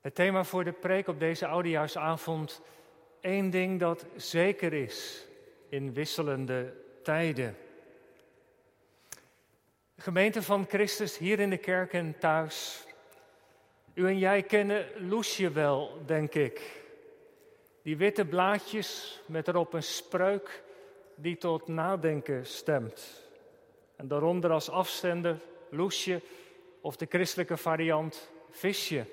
Het thema voor de preek op deze oudejaarsavond, één ding dat zeker is in wisselende tijden. Gemeente van Christus hier in de kerk en thuis. U en jij kennen Loesje wel, denk ik. Die witte blaadjes met erop een spreuk die tot nadenken stemt. En daaronder als afzender Loesje of de christelijke variant Visje.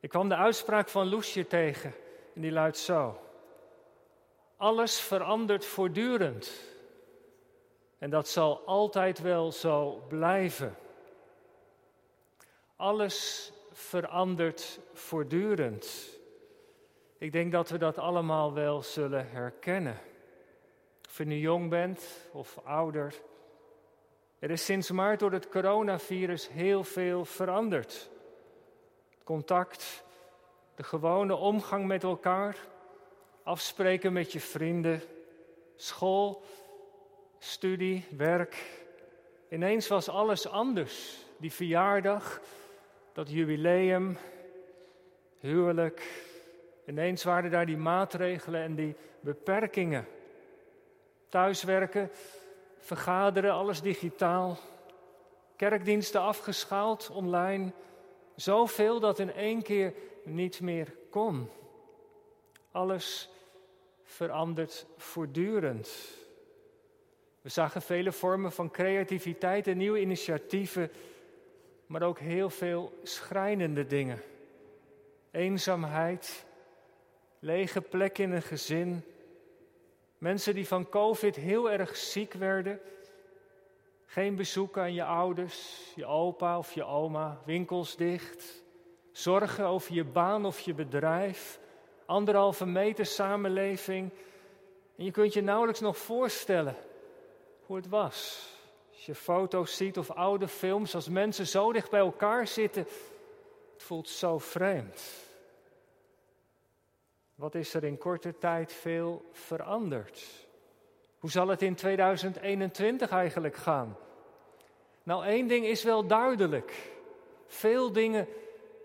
Ik kwam de uitspraak van Loesje tegen en die luidt zo. Alles verandert voortdurend. En dat zal altijd wel zo blijven. Alles verandert voortdurend. Ik denk dat we dat allemaal wel zullen herkennen. Of je nu jong bent of ouder. Er is sinds maart door het coronavirus heel veel veranderd. Contact, de gewone omgang met elkaar, afspreken met je vrienden, school, studie, werk. Ineens was alles anders. Die verjaardag, dat jubileum, huwelijk. Ineens waren daar die maatregelen en die beperkingen. Thuiswerken, vergaderen, alles digitaal. Kerkdiensten afgeschaald, online. Zoveel dat in één keer niet meer kon. Alles verandert voortdurend. We zagen vele vormen van creativiteit en nieuwe initiatieven, maar ook heel veel schrijnende dingen. Eenzaamheid, lege plekken in een gezin, mensen die van COVID heel erg ziek werden, geen bezoek aan je ouders, je opa of je oma, winkels dicht, zorgen over je baan of je bedrijf, anderhalve meter samenleving. En je kunt je nauwelijks nog voorstellen hoe het was. Als je foto's ziet of oude films, als mensen zo dicht bij elkaar zitten, het voelt zo vreemd. Wat is er in korte tijd veel veranderd? Hoe zal het in 2021 eigenlijk gaan? Nou, één ding is wel duidelijk. Veel dingen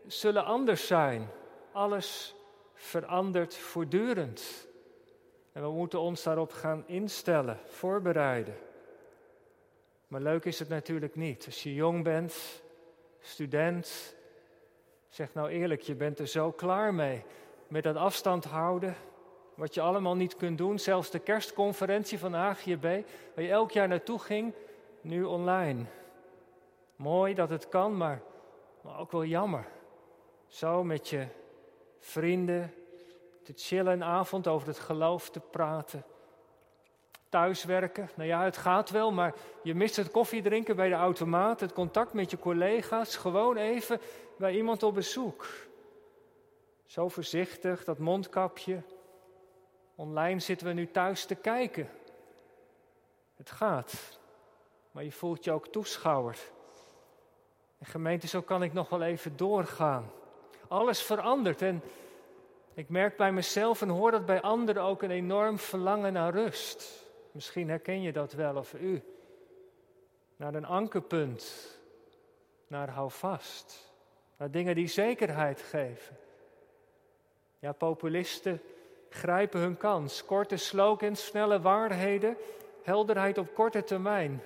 zullen anders zijn. Alles verandert voortdurend. En we moeten ons daarop gaan instellen, voorbereiden. Maar leuk is het natuurlijk niet. Als je jong bent, student, zeg nou eerlijk, je bent er zo klaar mee. Met dat afstand houden, wat je allemaal niet kunt doen. Zelfs de kerstconferentie van AGB, waar je elk jaar naartoe ging, nu online. Mooi dat het kan, maar, maar ook wel jammer. Zo met je vrienden te chillen een avond over het geloof te praten thuiswerken. Nou ja, het gaat wel, maar je mist het koffiedrinken bij de automaat, het contact met je collega's, gewoon even bij iemand op bezoek. Zo voorzichtig, dat mondkapje. Online zitten we nu thuis te kijken. Het gaat, maar je voelt je ook toeschouwer. En gemeente, zo kan ik nog wel even doorgaan. Alles verandert en ik merk bij mezelf en hoor dat bij anderen ook een enorm verlangen naar rust. Misschien herken je dat wel of u. Naar een ankerpunt. Naar houvast. Naar dingen die zekerheid geven. Ja, populisten grijpen hun kans. Korte slogans, snelle waarheden, helderheid op korte termijn.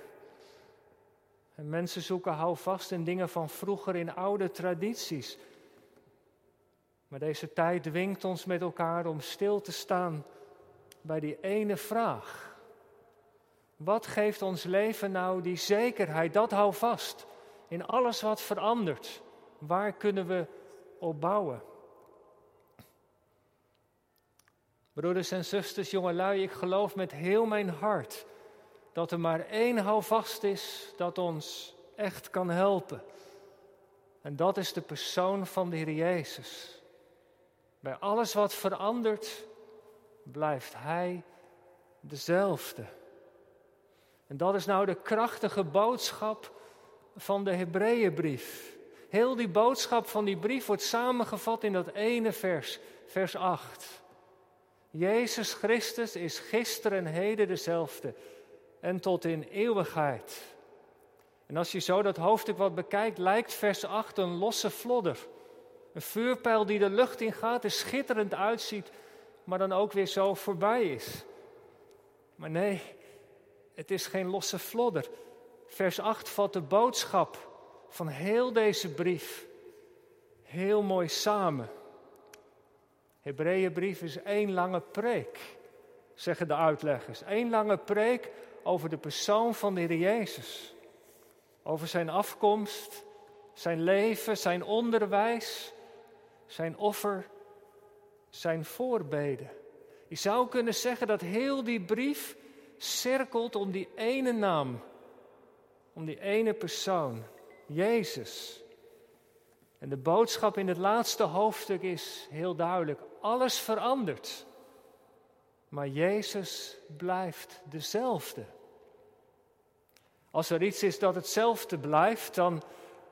En mensen zoeken houvast in dingen van vroeger, in oude tradities. Maar deze tijd dwingt ons met elkaar om stil te staan bij die ene vraag. Wat geeft ons leven nou die zekerheid? Dat hou vast. In alles wat verandert. Waar kunnen we op bouwen? Broeders en zusters, jongelui, ik geloof met heel mijn hart dat er maar één houvast is dat ons echt kan helpen. En dat is de persoon van de Heer Jezus. Bij alles wat verandert, blijft Hij dezelfde. En dat is nou de krachtige boodschap van de Hebreeënbrief. Heel die boodschap van die brief wordt samengevat in dat ene vers, vers 8. Jezus Christus is gisteren en heden dezelfde en tot in eeuwigheid. En als je zo dat hoofdstuk wat bekijkt, lijkt vers 8 een losse flodder. Een vuurpijl die de lucht in gaat, er schitterend uitziet, maar dan ook weer zo voorbij is. Maar nee, het is geen losse flodder. Vers 8 vat de boodschap van heel deze brief heel mooi samen. Hebreeënbrief is één lange preek, zeggen de uitleggers. Eén lange preek over de persoon van de Heer Jezus. Over zijn afkomst, zijn leven, zijn onderwijs, zijn offer, zijn voorbeden. Je zou kunnen zeggen dat heel die brief cirkelt om die ene naam, om die ene persoon, Jezus. En de boodschap in het laatste hoofdstuk is heel duidelijk: alles verandert. Maar Jezus blijft dezelfde. Als er iets is dat hetzelfde blijft, dan,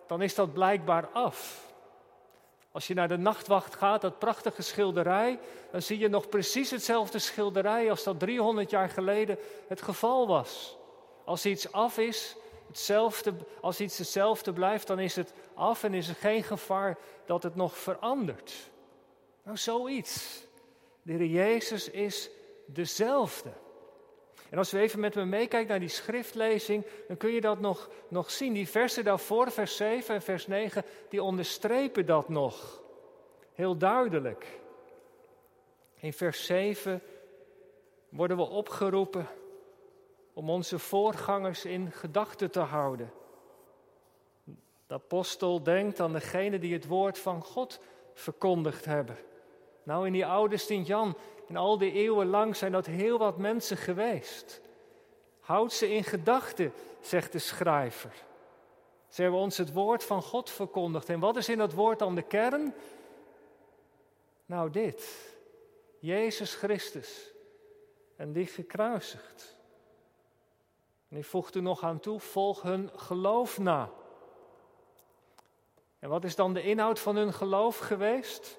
dan is dat blijkbaar af. Als je naar de nachtwacht gaat, dat prachtige schilderij, dan zie je nog precies hetzelfde schilderij als dat 300 jaar geleden het geval was. Als iets af is, hetzelfde, als iets hetzelfde blijft, dan is het af en is er geen gevaar dat het nog verandert. Nou, zoiets. De Jezus is dezelfde. En als we even met me meekijken naar die schriftlezing, dan kun je dat nog, nog zien. Die versen daarvoor, vers 7 en vers 9, die onderstrepen dat nog. Heel duidelijk. In vers 7 worden we opgeroepen om onze voorgangers in gedachten te houden. De apostel denkt aan degene die het woord van God verkondigd hebben. Nou, in die oude Sint-Jan, in al die eeuwen lang zijn dat heel wat mensen geweest. Houd ze in gedachten, zegt de schrijver. Ze hebben ons het woord van God verkondigd. En wat is in dat woord dan de kern? Nou, dit. Jezus Christus. En die gekruisigd. En hij voegt er nog aan toe: volg hun geloof na. En wat is dan de inhoud van hun geloof geweest?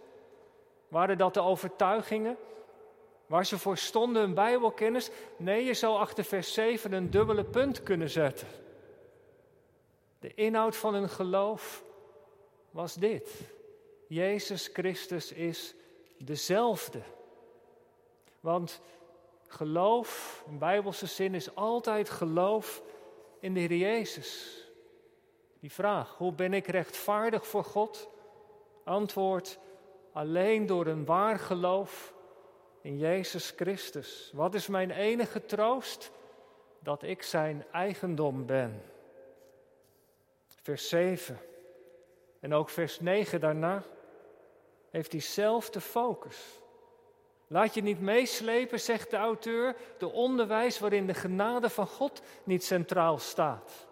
Waren dat de overtuigingen? Waar ze voor stonden, hun Bijbelkennis? Nee, je zou achter vers 7 een dubbele punt kunnen zetten. De inhoud van hun geloof was dit. Jezus Christus is dezelfde. Want geloof, in bijbelse zin, is altijd geloof in de Heer Jezus. Die vraag, hoe ben ik rechtvaardig voor God? Antwoord, alleen door een waar geloof in Jezus Christus. Wat is mijn enige troost? Dat ik zijn eigendom ben. Vers 7 en ook vers 9 daarna heeft diezelfde focus. Laat je niet meeslepen, zegt de auteur, de onderwijs waarin de genade van God niet centraal staat.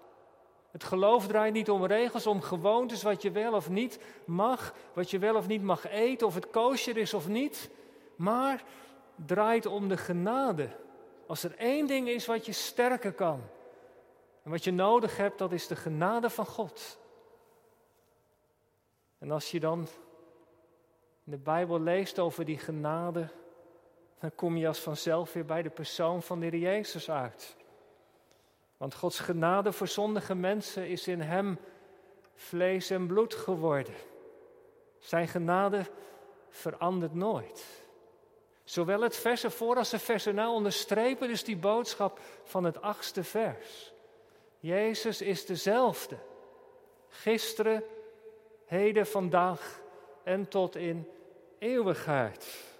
Het geloof draait niet om regels, om gewoontes, wat je wel of niet mag, wat je wel of niet mag eten, of het kosher is of niet, maar draait om de genade. Als er één ding is wat je sterken kan en wat je nodig hebt, dat is de genade van God. En als je dan in de Bijbel leest over die genade, dan kom je als vanzelf weer bij de persoon van de Heer Jezus uit. Want Gods genade voor zondige mensen is in Hem vlees en bloed geworden. Zijn genade verandert nooit. Zowel het vers ervoor als de versen na onderstrepen dus die boodschap van het achtste vers. Jezus is dezelfde. Gisteren, heden, vandaag en tot in eeuwigheid.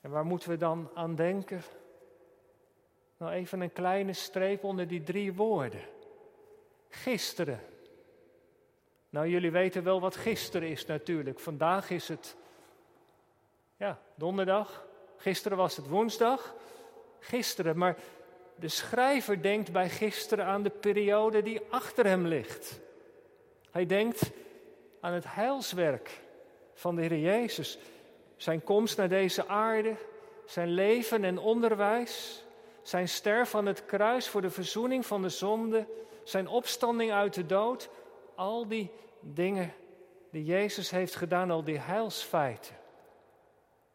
En waar moeten we dan aan denken? Nou, even een kleine streep onder die drie woorden. Gisteren. Nou, jullie weten wel wat gisteren is natuurlijk. Vandaag is het, ja, donderdag. Gisteren was het woensdag. Gisteren, maar de schrijver denkt bij gisteren aan de periode die achter hem ligt. Hij denkt aan het heilswerk van de Heer Jezus. Zijn komst naar deze aarde, zijn leven en onderwijs, zijn sterf aan het kruis voor de verzoening van de zonde, zijn opstanding uit de dood, al die dingen die Jezus heeft gedaan, al die heilsfeiten.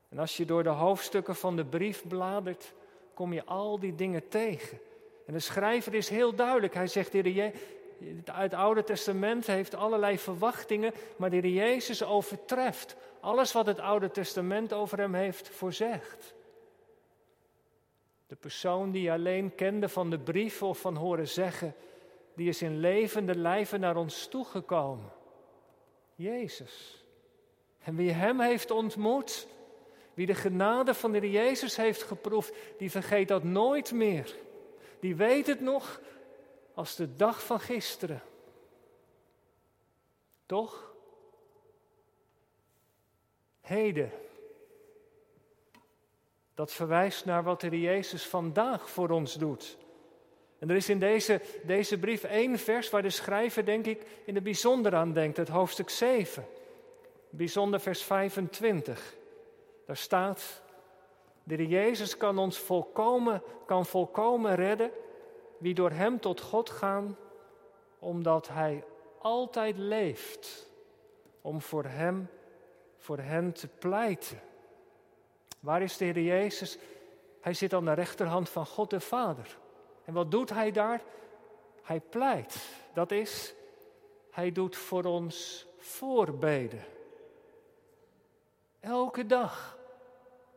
En als je door de hoofdstukken van de brief bladert, kom je al die dingen tegen. En de schrijver is heel duidelijk. Hij zegt, Het Oude Testament heeft allerlei verwachtingen, maar de Jezus overtreft alles wat het Oude Testament over hem heeft voorzegd. De persoon die alleen kende van de brief of van horen zeggen, die is in levende lijven naar ons toegekomen. Jezus. En wie hem heeft ontmoet, wie de genade van de Jezus heeft geproefd, die vergeet dat nooit meer. Die weet het nog als de dag van gisteren. Toch? Heden. Dat verwijst naar wat de Jezus vandaag voor ons doet. En er is in deze, deze brief één vers waar de schrijver, denk ik, in het bijzonder aan denkt, het hoofdstuk 7. Bijzonder vers 25. Daar staat, de Jezus kan ons volkomen, kan volkomen redden, wie door Hem tot God gaan, omdat Hij altijd leeft om voor Hem, voor hen te pleiten. Waar is de Heer Jezus? Hij zit aan de rechterhand van God de Vader. En wat doet Hij daar? Hij pleit. Dat is, Hij doet voor ons voorbeden. Elke dag,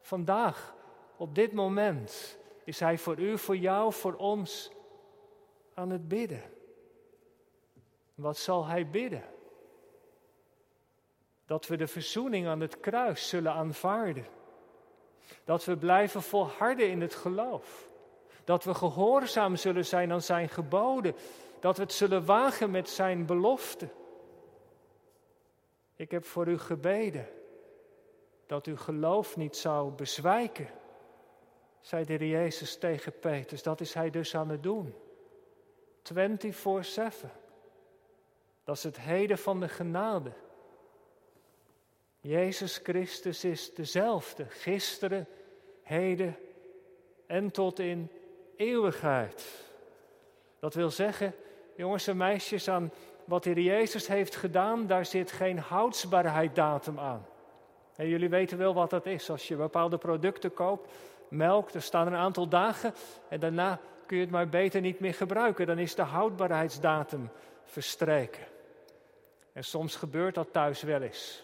vandaag, op dit moment, is Hij voor u, voor jou, voor ons aan het bidden. Wat zal Hij bidden? Dat we de verzoening aan het kruis zullen aanvaarden. Dat we blijven volharden in het geloof. Dat we gehoorzaam zullen zijn aan Zijn geboden. Dat we het zullen wagen met Zijn beloften. Ik heb voor u gebeden dat uw geloof niet zou bezwijken, zei de Jezus tegen Petrus. Dat is hij dus aan het doen. 24-7. Dat is het heden van de genade. Jezus Christus is dezelfde, gisteren, heden en tot in eeuwigheid. Dat wil zeggen, jongens en meisjes, aan wat de Heer Jezus heeft gedaan, daar zit geen houdsbaarheidsdatum aan. En jullie weten wel wat dat is. Als je bepaalde producten koopt, melk, er staan een aantal dagen en daarna kun je het maar beter niet meer gebruiken. Dan is de houdbaarheidsdatum verstreken. En soms gebeurt dat thuis wel eens.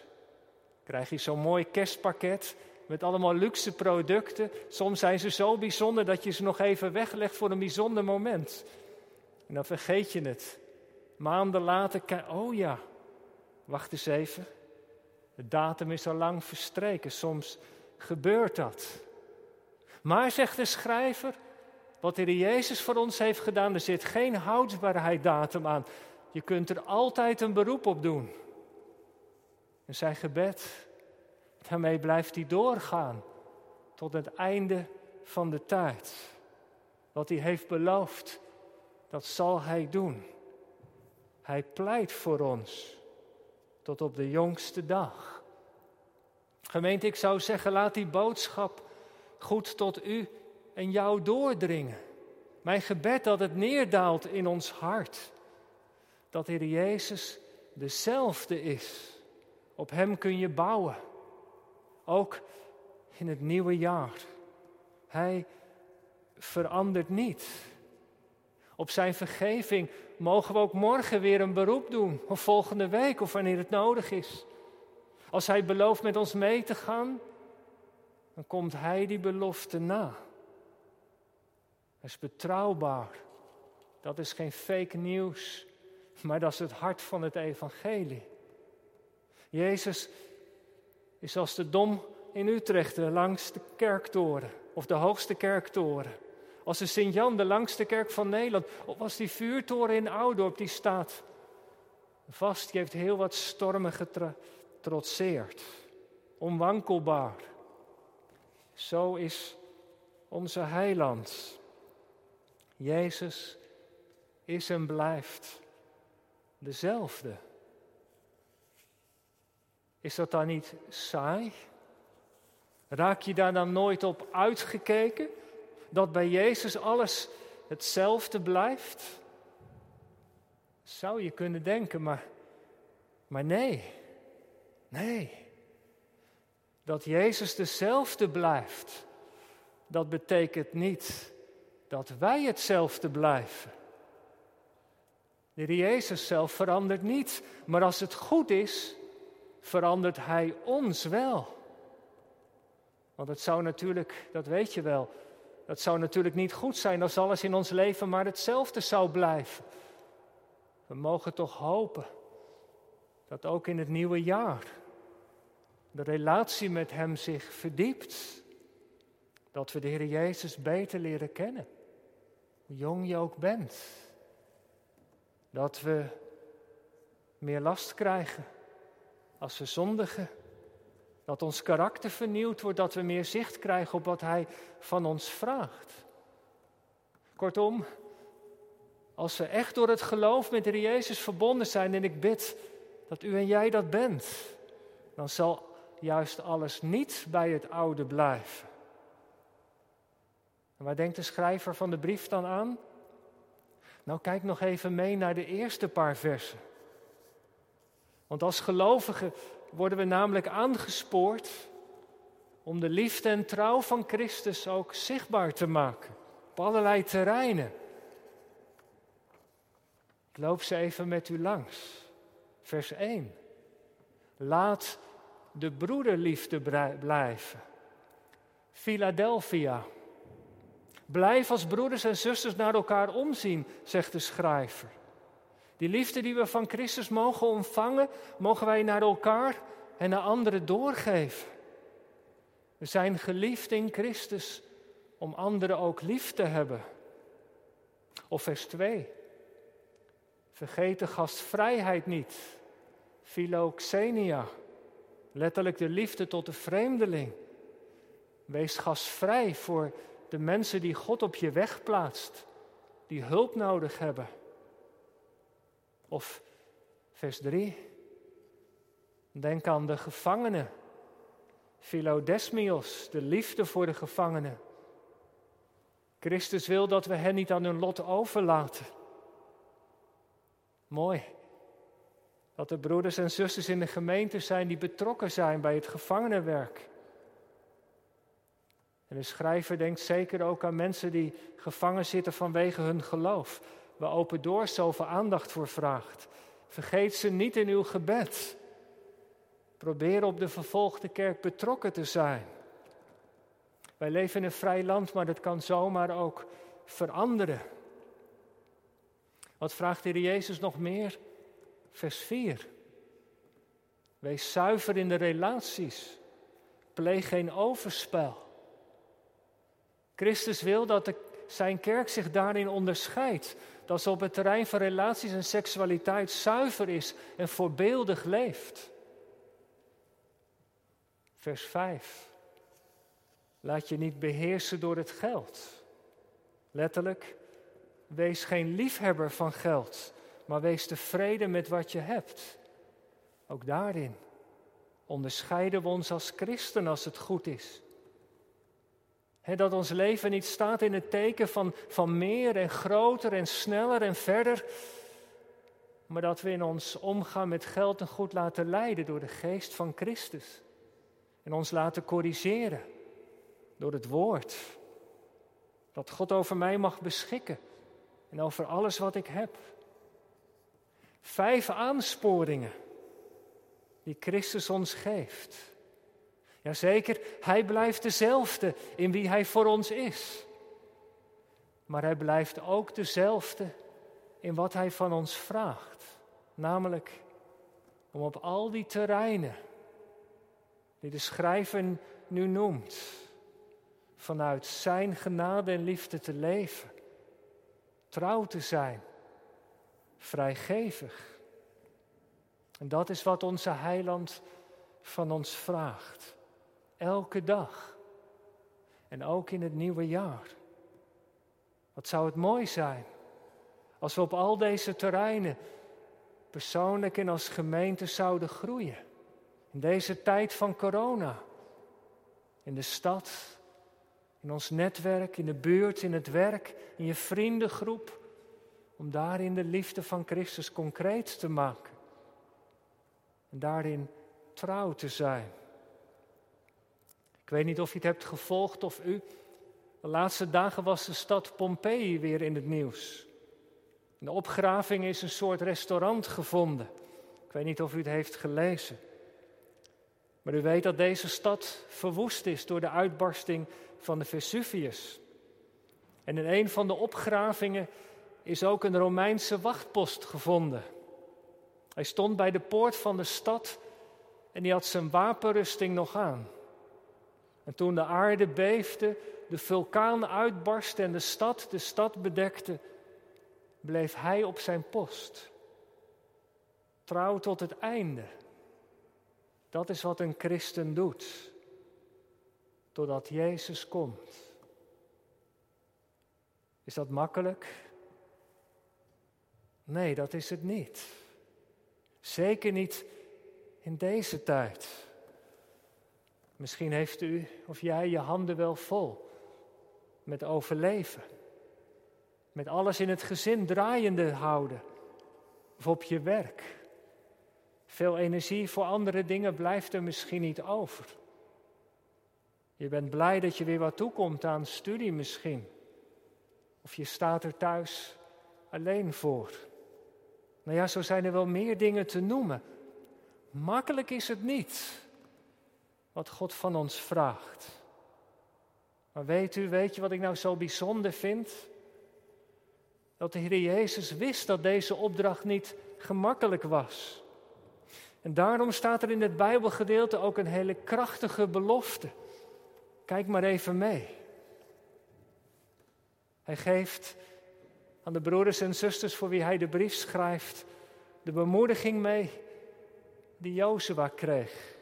Krijg je zo'n mooi kerstpakket met allemaal luxe producten. Soms zijn ze zo bijzonder dat je ze nog even weglegt voor een bijzonder moment. En dan vergeet je het. Maanden later, oh ja, wacht eens even. De datum is al lang verstreken. Soms gebeurt dat. Maar, zegt de schrijver, wat de Jezus voor ons heeft gedaan, er zit geen houdbaarheidsdatum aan. Je kunt er altijd een beroep op doen. En zijn gebed, daarmee blijft hij doorgaan tot het einde van de tijd. Wat hij heeft beloofd, dat zal hij doen. Hij pleit voor ons tot op de jongste dag. Gemeente, ik zou zeggen, laat die boodschap goed tot u en jou doordringen. Mijn gebed dat het neerdaalt in ons hart. Dat Heer Jezus dezelfde is. Op Hem kun je bouwen. Ook in het nieuwe jaar. Hij verandert niet. Op Zijn vergeving mogen we ook morgen weer een beroep doen. Of volgende week of wanneer het nodig is. Als Hij belooft met ons mee te gaan, dan komt Hij die belofte na. Hij is betrouwbaar. Dat is geen fake nieuws, maar dat is het hart van het evangelie. Jezus is als de dom in Utrecht de kerktoren, of de hoogste kerktoren. Als de Sint-Jan, de langste kerk van Nederland. Of als die vuurtoren in Oudorp, die staat vast. Die heeft heel wat stormen getrotseerd. Onwankelbaar. Zo is onze heiland. Jezus is en blijft dezelfde. Is dat dan niet saai? Raak je daar dan nooit op uitgekeken? Dat bij Jezus alles hetzelfde blijft? Zou je kunnen denken, maar, maar nee. Nee. Dat Jezus dezelfde blijft, dat betekent niet dat wij hetzelfde blijven. De Heer Jezus zelf verandert niet, maar als het goed is, verandert Hij ons wel. Want het zou natuurlijk, dat weet je wel, het zou natuurlijk niet goed zijn als alles in ons leven maar hetzelfde zou blijven. We mogen toch hopen dat ook in het nieuwe jaar de relatie met Hem zich verdiept. Dat we de Heer Jezus beter leren kennen, hoe jong je ook bent. Dat we meer last krijgen als we zondigen. Dat ons karakter vernieuwd wordt, dat we meer zicht krijgen op wat Hij van ons vraagt. Kortom, als we echt door het geloof met Jezus verbonden zijn en ik bid dat u en jij dat bent, dan zal juist alles niet bij het oude blijven. Waar denkt de schrijver van de brief dan aan? Nou, kijk nog even mee naar de eerste paar versen. Want als gelovigen worden we namelijk aangespoord om de liefde en trouw van Christus ook zichtbaar te maken op allerlei terreinen. Ik loop ze even met u langs. Vers 1. Laat de broederliefde blijven. Philadelphia. Blijf als broeders en zusters naar elkaar omzien, zegt de schrijver. Die liefde die we van Christus mogen ontvangen, mogen wij naar elkaar en naar anderen doorgeven. We zijn geliefd in Christus om anderen ook lief te hebben. Of vers 2. Vergeet de gastvrijheid niet. Philoxenia. Letterlijk de liefde tot de vreemdeling. Wees gastvrij voor de mensen die God op je weg plaatst, die hulp nodig hebben. Of vers 3. Denk aan de gevangenen. Philodesmios, de liefde voor de gevangenen. Christus wil dat we hen niet aan hun lot overlaten. Mooi. Dat er broeders en zusters in de gemeente zijn die betrokken zijn bij het gevangenenwerk. En de schrijver denkt zeker ook aan mensen die gevangen zitten vanwege hun geloof, waar Open Door zoveel aandacht voor vraagt. Vergeet ze niet in uw gebed. Probeer op de vervolgde kerk betrokken te zijn. Wij leven in een vrij land, maar dat kan zomaar ook veranderen. Wat vraagt de Heer Jezus nog meer? Vers 4. Wees zuiver in de relaties. Pleeg geen overspel. Christus wil dat de, zijn kerk zich daarin onderscheidt. Dat ze op het terrein van relaties en seksualiteit zuiver is en voorbeeldig leeft. Vers 5. Laat je niet beheersen door het geld. Letterlijk, wees geen liefhebber van geld, maar wees tevreden met wat je hebt. Ook daarin onderscheiden we ons als christen als het goed is. Dat ons leven niet staat in het teken van, van meer en groter en sneller en verder, maar dat we in ons omgaan met geld en goed laten leiden door de geest van Christus. En ons laten corrigeren door het woord. Dat God over mij mag beschikken en over alles wat ik heb. Vijf aansporingen die Christus ons geeft. Jazeker, Hij blijft dezelfde in wie Hij voor ons is. Maar Hij blijft ook dezelfde in wat Hij van ons vraagt. Namelijk om op al die terreinen die de schrijver nu noemt, vanuit Zijn genade en liefde te leven, trouw te zijn vrijgevig. En dat is wat onze heiland van ons vraagt. Elke dag. En ook in het nieuwe jaar. Wat zou het mooi zijn als we op al deze terreinen persoonlijk en als gemeente zouden groeien. In deze tijd van corona. In de stad, in ons netwerk, in de buurt, in het werk, in je vriendengroep om daarin de liefde van Christus concreet te maken. En daarin trouw te zijn. Ik weet niet of je het hebt gevolgd of u. De laatste dagen was de stad Pompeii weer in het nieuws. In de opgraving is een soort restaurant gevonden. Ik weet niet of u het heeft gelezen. Maar u weet dat deze stad verwoest is door de uitbarsting van de Vesuvius. En in een van de opgravingen is ook een Romeinse wachtpost gevonden. Hij stond bij de poort van de stad en die had zijn wapenrusting nog aan. En toen de aarde beefde, de vulkaan uitbarstte en de stad de stad bedekte, bleef hij op zijn post. Trouw tot het einde. Dat is wat een christen doet. Totdat Jezus komt. Is dat makkelijk? Nee, dat is het niet. Zeker niet in deze tijd. Misschien heeft u of jij je handen wel vol met overleven. Met alles in het gezin draaiende houden. Of op je werk. Veel energie voor andere dingen blijft er misschien niet over. Je bent blij dat je weer wat toekomt aan studie misschien. Of je staat er thuis alleen voor. Nou ja, zo zijn er wel meer dingen te noemen. Makkelijk is het niet wat God van ons vraagt. Maar weet u, weet je wat ik nou zo bijzonder vind? Dat de Heer Jezus wist dat deze opdracht niet gemakkelijk was. En daarom staat er in het Bijbelgedeelte ook een hele krachtige belofte. Kijk maar even mee. Hij geeft aan de broeders en zusters voor wie hij de brief schrijft de bemoediging mee die Jozua kreeg.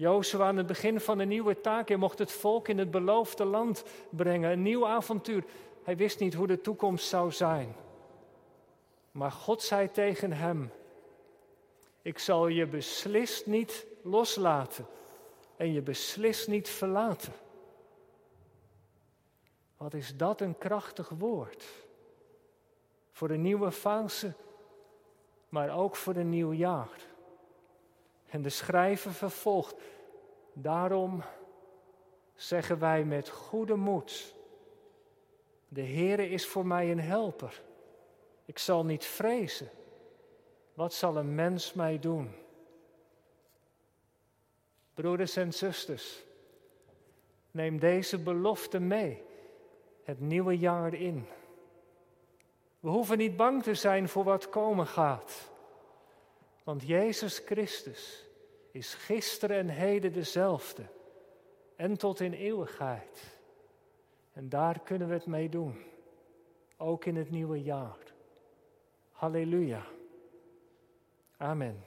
Jozua aan het begin van een nieuwe taak. Hij mocht het volk in het beloofde land brengen. Een nieuw avontuur. Hij wist niet hoe de toekomst zou zijn. Maar God zei tegen hem: Ik zal je beslist niet loslaten en je beslist niet verlaten. Wat is dat een krachtig woord? Voor een nieuwe fase, maar ook voor een nieuw jaar. En de schrijver vervolgt. Daarom zeggen wij met goede moed: De Heere is voor mij een helper. Ik zal niet vrezen. Wat zal een mens mij doen? Broeders en zusters, neem deze belofte mee het nieuwe jaar in. We hoeven niet bang te zijn voor wat komen gaat. Want Jezus Christus is gisteren en heden dezelfde. En tot in eeuwigheid. En daar kunnen we het mee doen. Ook in het nieuwe jaar. Halleluja. Amen.